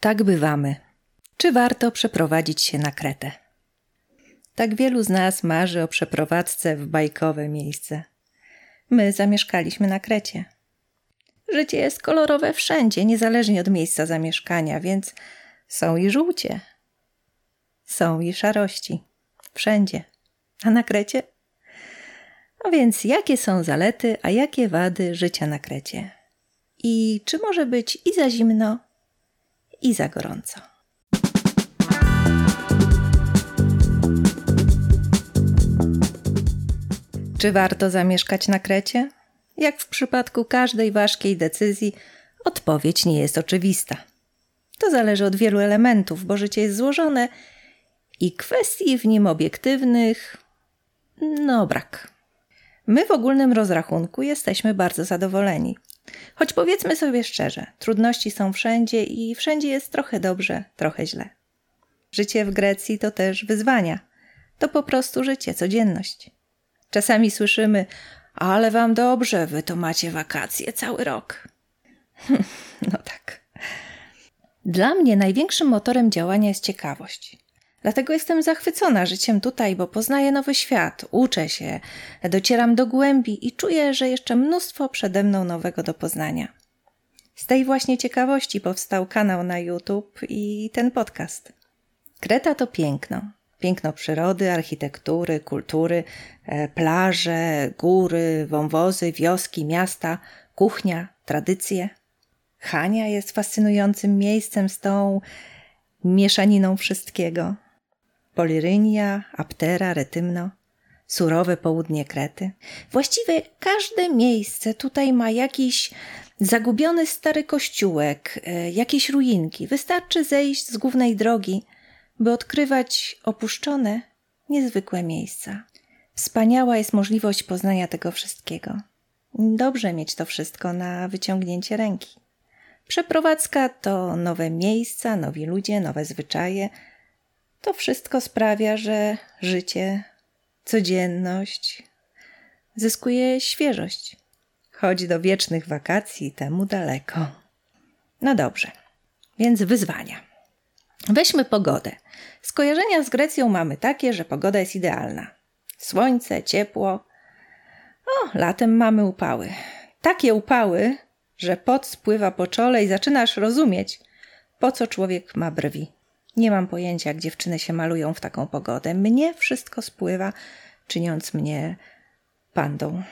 Tak bywamy. Czy warto przeprowadzić się na Kretę? Tak wielu z nas marzy o przeprowadzce w bajkowe miejsce. My zamieszkaliśmy na Krecie. Życie jest kolorowe wszędzie, niezależnie od miejsca zamieszkania, więc są i żółcie, są i szarości. Wszędzie. A na Krecie? A więc jakie są zalety, a jakie wady życia na Krecie? I czy może być i za zimno, i za gorąco? Czy warto zamieszkać na Krecie? Jak w przypadku każdej ważkiej decyzji, odpowiedź nie jest oczywista. To zależy od wielu elementów, bo życie jest złożone i kwestii w nim obiektywnych, no brak. My w ogólnym rozrachunku jesteśmy bardzo zadowoleni. Choć powiedzmy sobie szczerze, trudności są wszędzie i wszędzie jest trochę dobrze, trochę źle. Życie w Grecji to też wyzwania. To po prostu życie, codzienność. Czasami słyszymy, ale wam dobrze, wy to macie wakacje cały rok. no tak. Dla mnie największym motorem działania jest ciekawość. Dlatego jestem zachwycona życiem tutaj, bo poznaję nowy świat, uczę się, docieram do głębi i czuję, że jeszcze mnóstwo przede mną nowego do poznania. Z tej właśnie ciekawości powstał kanał na YouTube i ten podcast. Kreta to piękno. Piękno przyrody, architektury, kultury, e, plaże, góry, wąwozy, wioski, miasta, kuchnia, tradycje. Hania jest fascynującym miejscem z tą mieszaniną wszystkiego. Polirynia, Aptera, Retymno, surowe południe Krety. Właściwie każde miejsce tutaj ma jakiś zagubiony stary kościółek, e, jakieś ruinki. Wystarczy zejść z głównej drogi, by odkrywać opuszczone, niezwykłe miejsca. Wspaniała jest możliwość poznania tego wszystkiego. Dobrze mieć to wszystko na wyciągnięcie ręki. Przeprowadzka to nowe miejsca, nowi ludzie, nowe zwyczaje. To wszystko sprawia, że życie, codzienność zyskuje świeżość. Choć do wiecznych wakacji temu daleko. No dobrze, więc wyzwania. Weźmy pogodę. Skojarzenia z Grecją mamy takie, że pogoda jest idealna. Słońce, ciepło. O, latem mamy upały. Takie upały, że pot spływa po czole i zaczynasz rozumieć, po co człowiek ma brwi. Nie mam pojęcia, jak dziewczyny się malują w taką pogodę. Mnie wszystko spływa, czyniąc mnie pandą.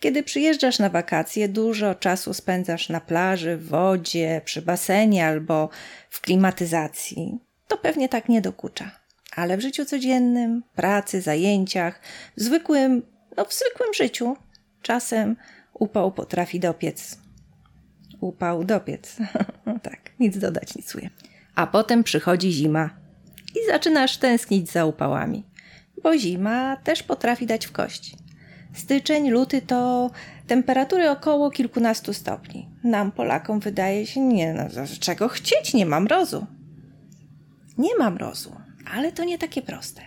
Kiedy przyjeżdżasz na wakacje, dużo czasu spędzasz na plaży, w wodzie, przy basenie albo w klimatyzacji. To pewnie tak nie dokucza. Ale w życiu codziennym, pracy, zajęciach, w zwykłym, no w zwykłym życiu, czasem upał potrafi dopiec upał dopiec. tak, nic dodać, nic uję. A potem przychodzi zima i zaczynasz tęsknić za upałami, bo zima też potrafi dać w kości. Styczeń, luty to temperatury około kilkunastu stopni. Nam, Polakom, wydaje się, nie, no, czego chcieć, nie mam mrozu. Nie mam mrozu, ale to nie takie proste.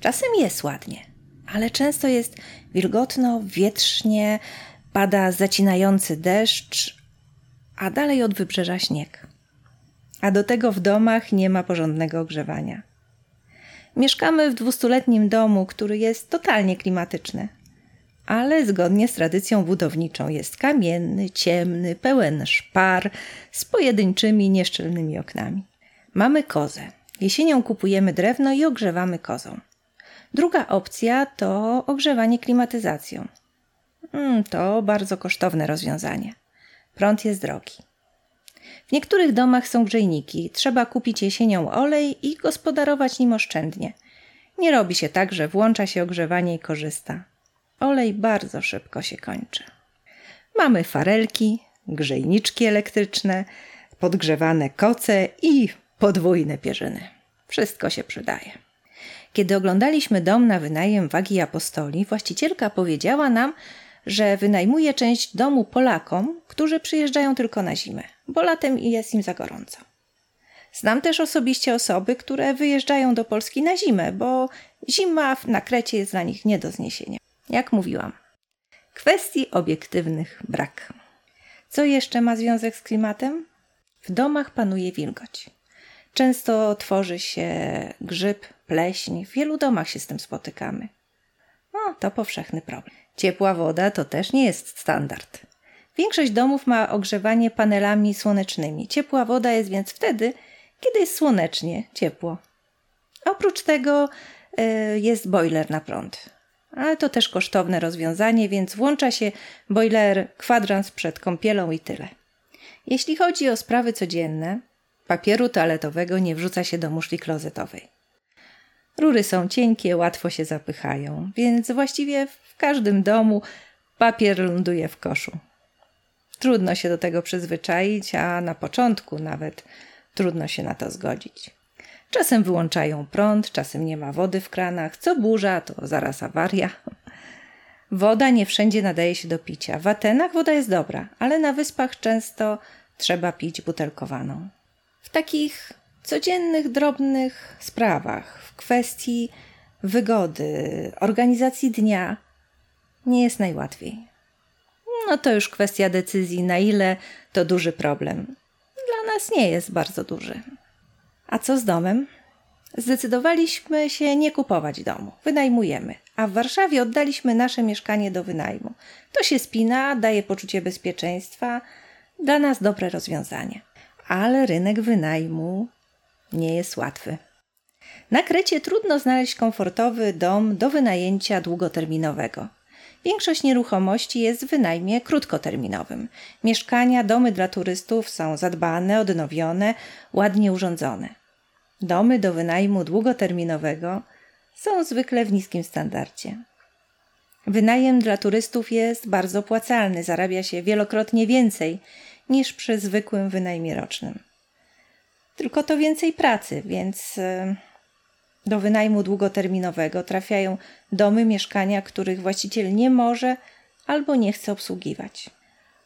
Czasem jest ładnie, ale często jest wilgotno, wietrznie, pada zacinający deszcz, a dalej od wybrzeża śnieg. A do tego w domach nie ma porządnego ogrzewania. Mieszkamy w dwustuletnim domu, który jest totalnie klimatyczny, ale zgodnie z tradycją budowniczą jest kamienny, ciemny, pełen szpar z pojedynczymi, nieszczelnymi oknami. Mamy kozę. Jesienią kupujemy drewno i ogrzewamy kozą. Druga opcja to ogrzewanie klimatyzacją. Mm, to bardzo kosztowne rozwiązanie. Prąd jest drogi. W niektórych domach są grzejniki. Trzeba kupić jesienią olej i gospodarować nim oszczędnie. Nie robi się tak, że włącza się ogrzewanie i korzysta. Olej bardzo szybko się kończy. Mamy farelki, grzejniczki elektryczne, podgrzewane koce i podwójne pierzyny. Wszystko się przydaje. Kiedy oglądaliśmy dom na wynajem Wagi Apostoli, właścicielka powiedziała nam, że wynajmuje część domu Polakom, którzy przyjeżdżają tylko na zimę, bo latem jest im za gorąco. Znam też osobiście osoby, które wyjeżdżają do Polski na zimę, bo zima na Krecie jest dla nich nie do zniesienia. Jak mówiłam, kwestii obiektywnych brak. Co jeszcze ma związek z klimatem? W domach panuje wilgoć. Często tworzy się grzyb, pleśń. W wielu domach się z tym spotykamy. No, to powszechny problem. Ciepła woda to też nie jest standard. Większość domów ma ogrzewanie panelami słonecznymi. Ciepła woda jest więc wtedy, kiedy jest słonecznie, ciepło. Oprócz tego y, jest boiler na prąd. Ale to też kosztowne rozwiązanie, więc włącza się boiler kwadrans przed kąpielą i tyle. Jeśli chodzi o sprawy codzienne, papieru toaletowego nie wrzuca się do muszli klozetowej. Rury są cienkie, łatwo się zapychają, więc właściwie w każdym domu papier ląduje w koszu. Trudno się do tego przyzwyczaić, a na początku nawet trudno się na to zgodzić. Czasem wyłączają prąd, czasem nie ma wody w kranach, co burza, to zaraz awaria. Woda nie wszędzie nadaje się do picia. W Atenach woda jest dobra, ale na wyspach często trzeba pić butelkowaną. W takich codziennych, drobnych sprawach, w kwestii wygody, organizacji dnia, nie jest najłatwiej. No to już kwestia decyzji, na ile to duży problem. Dla nas nie jest bardzo duży. A co z domem? Zdecydowaliśmy się nie kupować domu, wynajmujemy, a w Warszawie oddaliśmy nasze mieszkanie do wynajmu. To się spina, daje poczucie bezpieczeństwa, dla nas dobre rozwiązanie. Ale rynek wynajmu nie jest łatwy. Na Krecie trudno znaleźć komfortowy dom do wynajęcia długoterminowego. Większość nieruchomości jest w wynajmie krótkoterminowym. Mieszkania, domy dla turystów są zadbane, odnowione, ładnie urządzone. Domy do wynajmu długoterminowego są zwykle w niskim standardzie. Wynajem dla turystów jest bardzo opłacalny, zarabia się wielokrotnie więcej niż przy zwykłym wynajmie rocznym. Tylko to więcej pracy, więc e, do wynajmu długoterminowego trafiają domy, mieszkania, których właściciel nie może albo nie chce obsługiwać.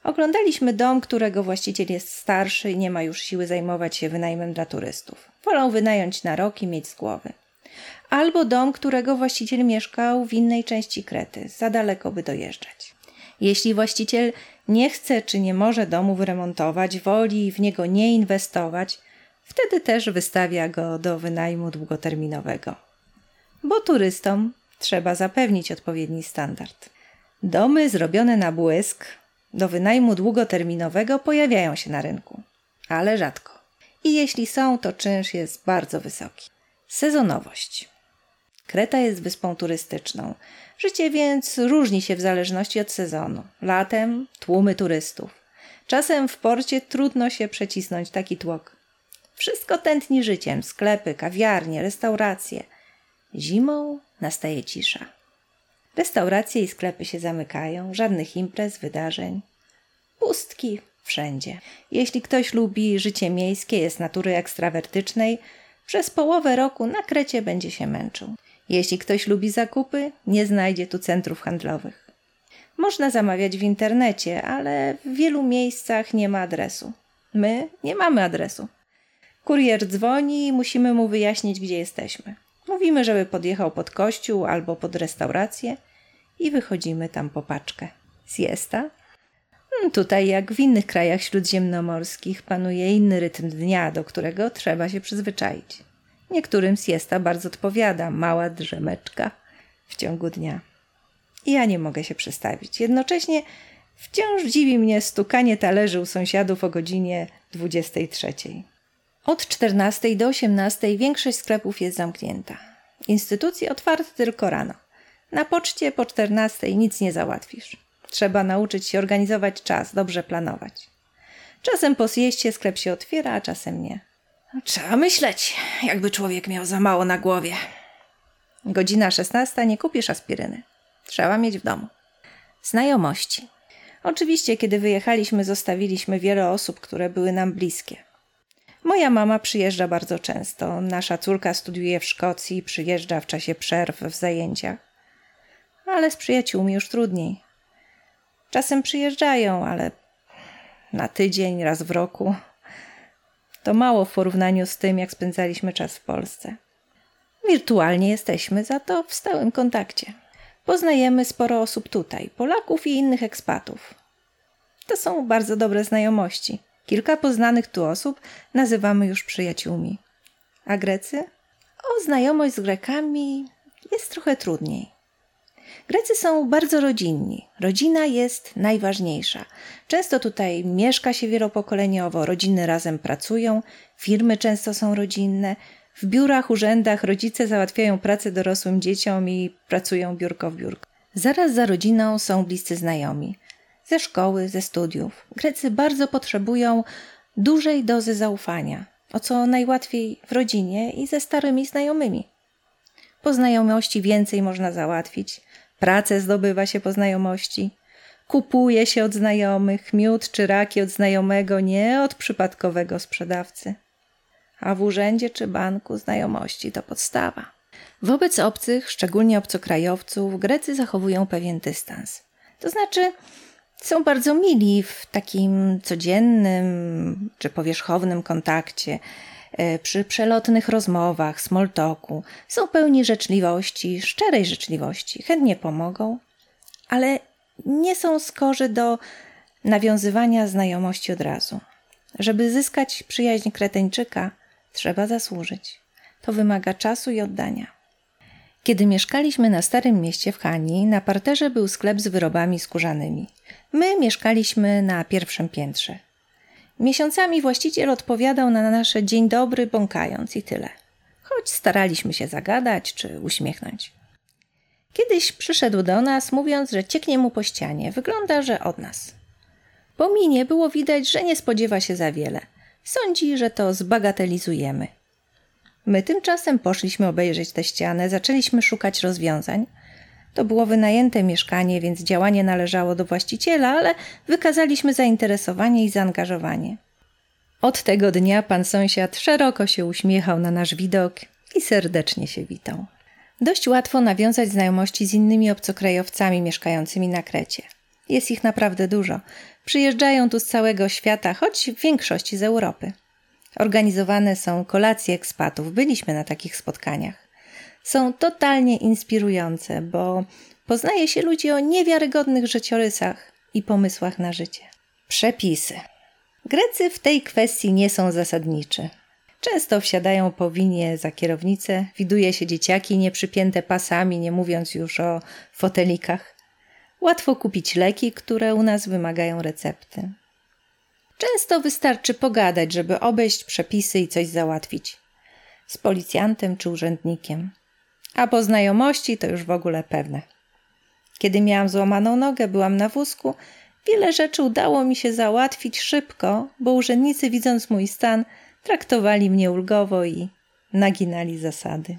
Oglądaliśmy dom, którego właściciel jest starszy i nie ma już siły zajmować się wynajmem dla turystów. Wolał wynająć na rok i mieć z głowy. Albo dom, którego właściciel mieszkał w innej części Krety, za daleko by dojeżdżać. Jeśli właściciel nie chce czy nie może domu wyremontować, woli w niego nie inwestować, wtedy też wystawia go do wynajmu długoterminowego. Bo turystom trzeba zapewnić odpowiedni standard. Domy zrobione na błysk do wynajmu długoterminowego pojawiają się na rynku, ale rzadko. I jeśli są, to czynsz jest bardzo wysoki. Sezonowość. Kreta jest wyspą turystyczną. Życie więc różni się w zależności od sezonu. Latem tłumy turystów. Czasem w porcie trudno się przecisnąć taki tłok. Wszystko tętni życiem sklepy, kawiarnie, restauracje. Zimą nastaje cisza. Restauracje i sklepy się zamykają, żadnych imprez, wydarzeń. Pustki wszędzie. Jeśli ktoś lubi życie miejskie, jest natury ekstrawertycznej, przez połowę roku na Krecie będzie się męczył. Jeśli ktoś lubi zakupy, nie znajdzie tu centrów handlowych. Można zamawiać w internecie, ale w wielu miejscach nie ma adresu. My nie mamy adresu. Kurier dzwoni i musimy mu wyjaśnić, gdzie jesteśmy. Mówimy, żeby podjechał pod kościół albo pod restaurację i wychodzimy tam po paczkę. Siesta? Hmm, tutaj, jak w innych krajach śródziemnomorskich, panuje inny rytm dnia, do którego trzeba się przyzwyczaić. Niektórym siesta bardzo odpowiada, mała drzemeczka w ciągu dnia. Ja nie mogę się przestawić. Jednocześnie wciąż dziwi mnie stukanie talerzy u sąsiadów o godzinie 23. Od 14 do 18 większość sklepów jest zamknięta. Instytucje otwarte tylko rano. Na poczcie po 14 nic nie załatwisz. Trzeba nauczyć się organizować czas, dobrze planować. Czasem po zjeście sklep się otwiera, a czasem nie. Trzeba myśleć, jakby człowiek miał za mało na głowie. Godzina 16 nie kupisz aspiryny. Trzeba mieć w domu. Znajomości. Oczywiście, kiedy wyjechaliśmy, zostawiliśmy wiele osób, które były nam bliskie. Moja mama przyjeżdża bardzo często. Nasza córka studiuje w Szkocji, przyjeżdża w czasie przerw w zajęciach. Ale z przyjaciółmi już trudniej. Czasem przyjeżdżają, ale na tydzień, raz w roku. To mało w porównaniu z tym, jak spędzaliśmy czas w Polsce. Wirtualnie jesteśmy za to w stałym kontakcie. Poznajemy sporo osób tutaj, Polaków i innych ekspatów. To są bardzo dobre znajomości. Kilka poznanych tu osób nazywamy już przyjaciółmi. A Grecy? O znajomość z Grekami jest trochę trudniej. Grecy są bardzo rodzinni. Rodzina jest najważniejsza. Często tutaj mieszka się wielopokoleniowo, rodziny razem pracują, firmy często są rodzinne. W biurach, urzędach rodzice załatwiają pracę dorosłym dzieciom i pracują biurko w biurko. Zaraz za rodziną są bliscy znajomi. Ze szkoły, ze studiów. Grecy bardzo potrzebują dużej dozy zaufania, o co najłatwiej w rodzinie i ze starymi znajomymi. Po znajomości więcej można załatwić. Pracę zdobywa się po znajomości. Kupuje się od znajomych miód czy raki od znajomego, nie od przypadkowego sprzedawcy. A w urzędzie czy banku znajomości to podstawa. Wobec obcych, szczególnie obcokrajowców, Grecy zachowują pewien dystans. To znaczy, są bardzo mili w takim codziennym czy powierzchownym kontakcie, e, przy przelotnych rozmowach, small talku. Są pełni życzliwości, szczerej życzliwości, chętnie pomogą, ale nie są skorzy do nawiązywania znajomości od razu. Żeby zyskać przyjaźń Kreteńczyka, trzeba zasłużyć. To wymaga czasu i oddania. Kiedy mieszkaliśmy na Starym Mieście w Hani, na parterze był sklep z wyrobami skórzanymi. My mieszkaliśmy na pierwszym piętrze. Miesiącami właściciel odpowiadał na nasze dzień dobry, bąkając i tyle. Choć staraliśmy się zagadać czy uśmiechnąć. Kiedyś przyszedł do nas, mówiąc, że cieknie mu po ścianie. Wygląda, że od nas. Po minie było widać, że nie spodziewa się za wiele. Sądzi, że to zbagatelizujemy. My tymczasem poszliśmy obejrzeć tę ścianę, zaczęliśmy szukać rozwiązań. To było wynajęte mieszkanie, więc działanie należało do właściciela, ale wykazaliśmy zainteresowanie i zaangażowanie. Od tego dnia pan sąsiad szeroko się uśmiechał na nasz widok i serdecznie się witał. Dość łatwo nawiązać znajomości z innymi obcokrajowcami mieszkającymi na Krecie. Jest ich naprawdę dużo. Przyjeżdżają tu z całego świata, choć w większości z Europy. Organizowane są kolacje ekspatów. Byliśmy na takich spotkaniach. Są totalnie inspirujące, bo poznaje się ludzi o niewiarygodnych życiorysach i pomysłach na życie. Przepisy. Grecy w tej kwestii nie są zasadniczy. Często wsiadają po winie za kierownicę, widuje się dzieciaki nieprzypięte pasami, nie mówiąc już o fotelikach. Łatwo kupić leki, które u nas wymagają recepty. Często wystarczy pogadać, żeby obejść przepisy i coś załatwić. Z policjantem czy urzędnikiem. A po znajomości to już w ogóle pewne. Kiedy miałam złamaną nogę, byłam na wózku, wiele rzeczy udało mi się załatwić szybko, bo urzędnicy, widząc mój stan, traktowali mnie ulgowo i naginali zasady.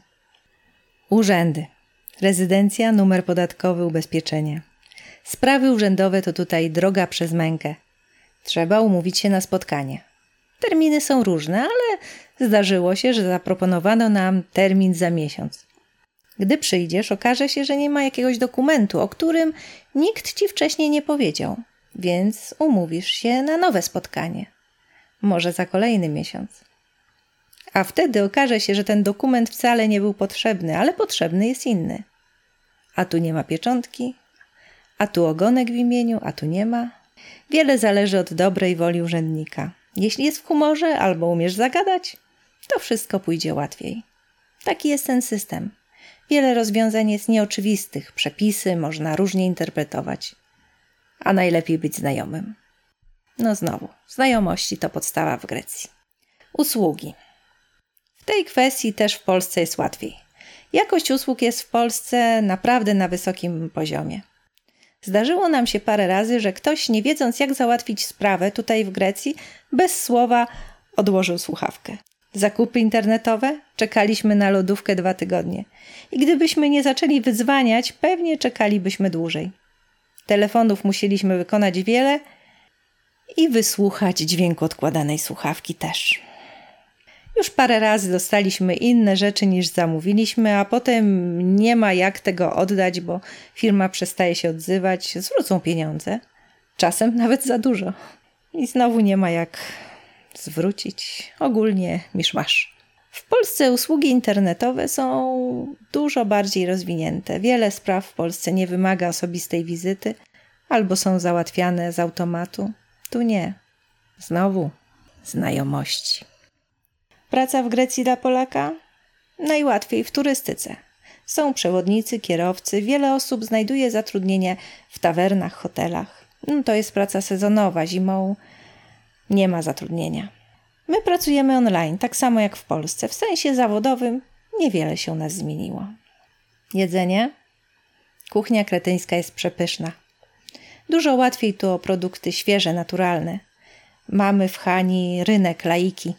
Urzędy. Rezydencja, numer podatkowy, ubezpieczenie. Sprawy urzędowe to tutaj droga przez mękę. Trzeba umówić się na spotkanie. Terminy są różne, ale zdarzyło się, że zaproponowano nam termin za miesiąc. Gdy przyjdziesz, okaże się, że nie ma jakiegoś dokumentu, o którym nikt ci wcześniej nie powiedział, więc umówisz się na nowe spotkanie. Może za kolejny miesiąc. A wtedy okaże się, że ten dokument wcale nie był potrzebny, ale potrzebny jest inny. A tu nie ma pieczątki, a tu ogonek w imieniu, a tu nie ma. Wiele zależy od dobrej woli urzędnika. Jeśli jest w humorze albo umiesz zagadać, to wszystko pójdzie łatwiej. Taki jest ten system. Wiele rozwiązań jest nieoczywistych, przepisy można różnie interpretować, a najlepiej być znajomym. No znowu, znajomości to podstawa w Grecji. Usługi. W tej kwestii też w Polsce jest łatwiej. Jakość usług jest w Polsce naprawdę na wysokim poziomie. Zdarzyło nam się parę razy, że ktoś, nie wiedząc jak załatwić sprawę tutaj w Grecji, bez słowa odłożył słuchawkę. Zakupy internetowe? Czekaliśmy na lodówkę dwa tygodnie. I gdybyśmy nie zaczęli wyzwaniać, pewnie czekalibyśmy dłużej. Telefonów musieliśmy wykonać wiele i wysłuchać dźwięku odkładanej słuchawki też. Już parę razy dostaliśmy inne rzeczy niż zamówiliśmy, a potem nie ma jak tego oddać, bo firma przestaje się odzywać, zwrócą pieniądze. Czasem nawet za dużo. I znowu nie ma jak zwrócić. Ogólnie miszmasz. W Polsce usługi internetowe są dużo bardziej rozwinięte. Wiele spraw w Polsce nie wymaga osobistej wizyty albo są załatwiane z automatu. Tu nie. Znowu znajomości. Praca w Grecji dla Polaka? Najłatwiej w turystyce. Są przewodnicy, kierowcy, wiele osób znajduje zatrudnienie w tawernach, hotelach. No, to jest praca sezonowa, zimą nie ma zatrudnienia. My pracujemy online, tak samo jak w Polsce. W sensie zawodowym niewiele się u nas zmieniło. Jedzenie? Kuchnia kretyńska jest przepyszna. Dużo łatwiej tu o produkty świeże, naturalne. Mamy w Hani rynek laiki.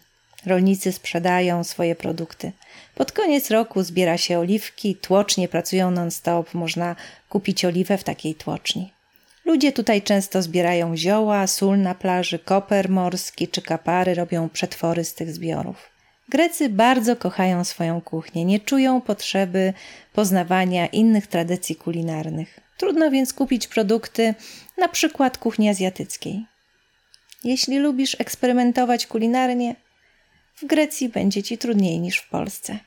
Rolnicy sprzedają swoje produkty. Pod koniec roku zbiera się oliwki, tłocznie pracują non-stop, można kupić oliwę w takiej tłoczni. Ludzie tutaj często zbierają zioła, sól na plaży, koper morski czy kapary, robią przetwory z tych zbiorów. Grecy bardzo kochają swoją kuchnię, nie czują potrzeby poznawania innych tradycji kulinarnych. Trudno więc kupić produkty na przykład kuchni azjatyckiej. Jeśli lubisz eksperymentować kulinarnie, w Grecji będzie ci trudniej niż w Polsce.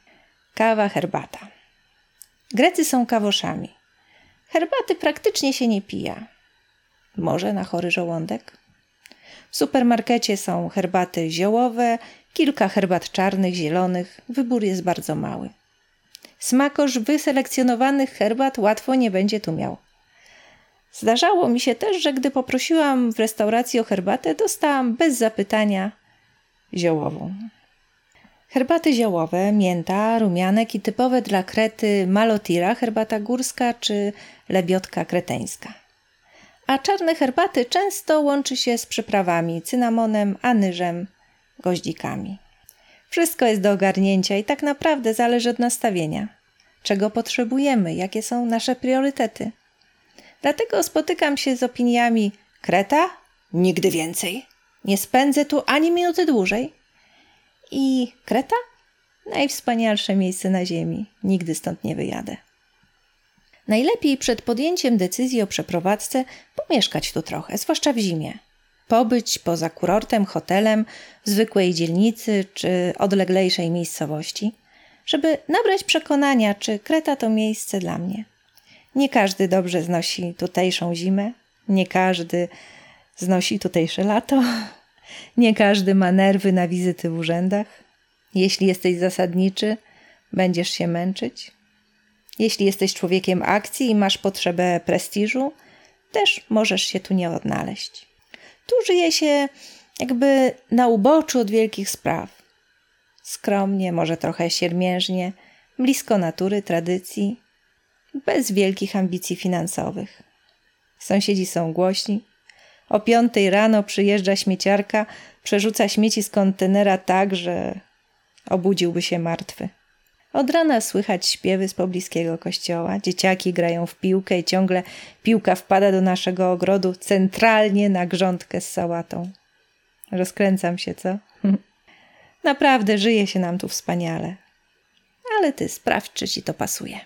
Kawa, herbata. Grecy są kawoszami. Herbaty praktycznie się nie pija. Może na chory żołądek? W supermarkecie są herbaty ziołowe, kilka herbat czarnych, zielonych. Wybór jest bardzo mały. Smakosz wyselekcjonowanych herbat łatwo nie będzie tu miał. Zdarzało mi się też, że gdy poprosiłam w restauracji o herbatę, dostałam bez zapytania ziołową. Herbaty ziołowe, mięta, rumianek i typowe dla Krety malotira, herbata górska czy lebiotka kreteńska. A czarne herbaty często łączy się z przyprawami, cynamonem, anyżem, goździkami. Wszystko jest do ogarnięcia i tak naprawdę zależy od nastawienia. Czego potrzebujemy, jakie są nasze priorytety. Dlatego spotykam się z opiniami Kreta? Nigdy więcej. Nie spędzę tu ani minuty dłużej. I Kreta? Najwspanialsze miejsce na ziemi. Nigdy stąd nie wyjadę. Najlepiej przed podjęciem decyzji o przeprowadzce pomieszkać tu trochę, zwłaszcza w zimie. Pobyć poza kurortem, hotelem, w zwykłej dzielnicy czy odleglejszej miejscowości, żeby nabrać przekonania, czy Kreta to miejsce dla mnie. Nie każdy dobrze znosi tutejszą zimę, nie każdy znosi tutejsze lato, nie każdy ma nerwy na wizyty w urzędach. Jeśli jesteś zasadniczy, będziesz się męczyć. Jeśli jesteś człowiekiem akcji i masz potrzebę prestiżu, też możesz się tu nie odnaleźć. Tu żyje się jakby na uboczu od wielkich spraw. Skromnie, może trochę siermiężnie, blisko natury, tradycji, bez wielkich ambicji finansowych. Sąsiedzi są głośni. O piątej rano przyjeżdża śmieciarka, przerzuca śmieci z kontenera tak, że obudziłby się martwy. Od rana słychać śpiewy z pobliskiego kościoła. Dzieciaki grają w piłkę i ciągle piłka wpada do naszego ogrodu centralnie na grządkę z sałatą. Rozkręcam się, co? Naprawdę żyje się nam tu wspaniale. Ale ty sprawdź, czy ci to pasuje.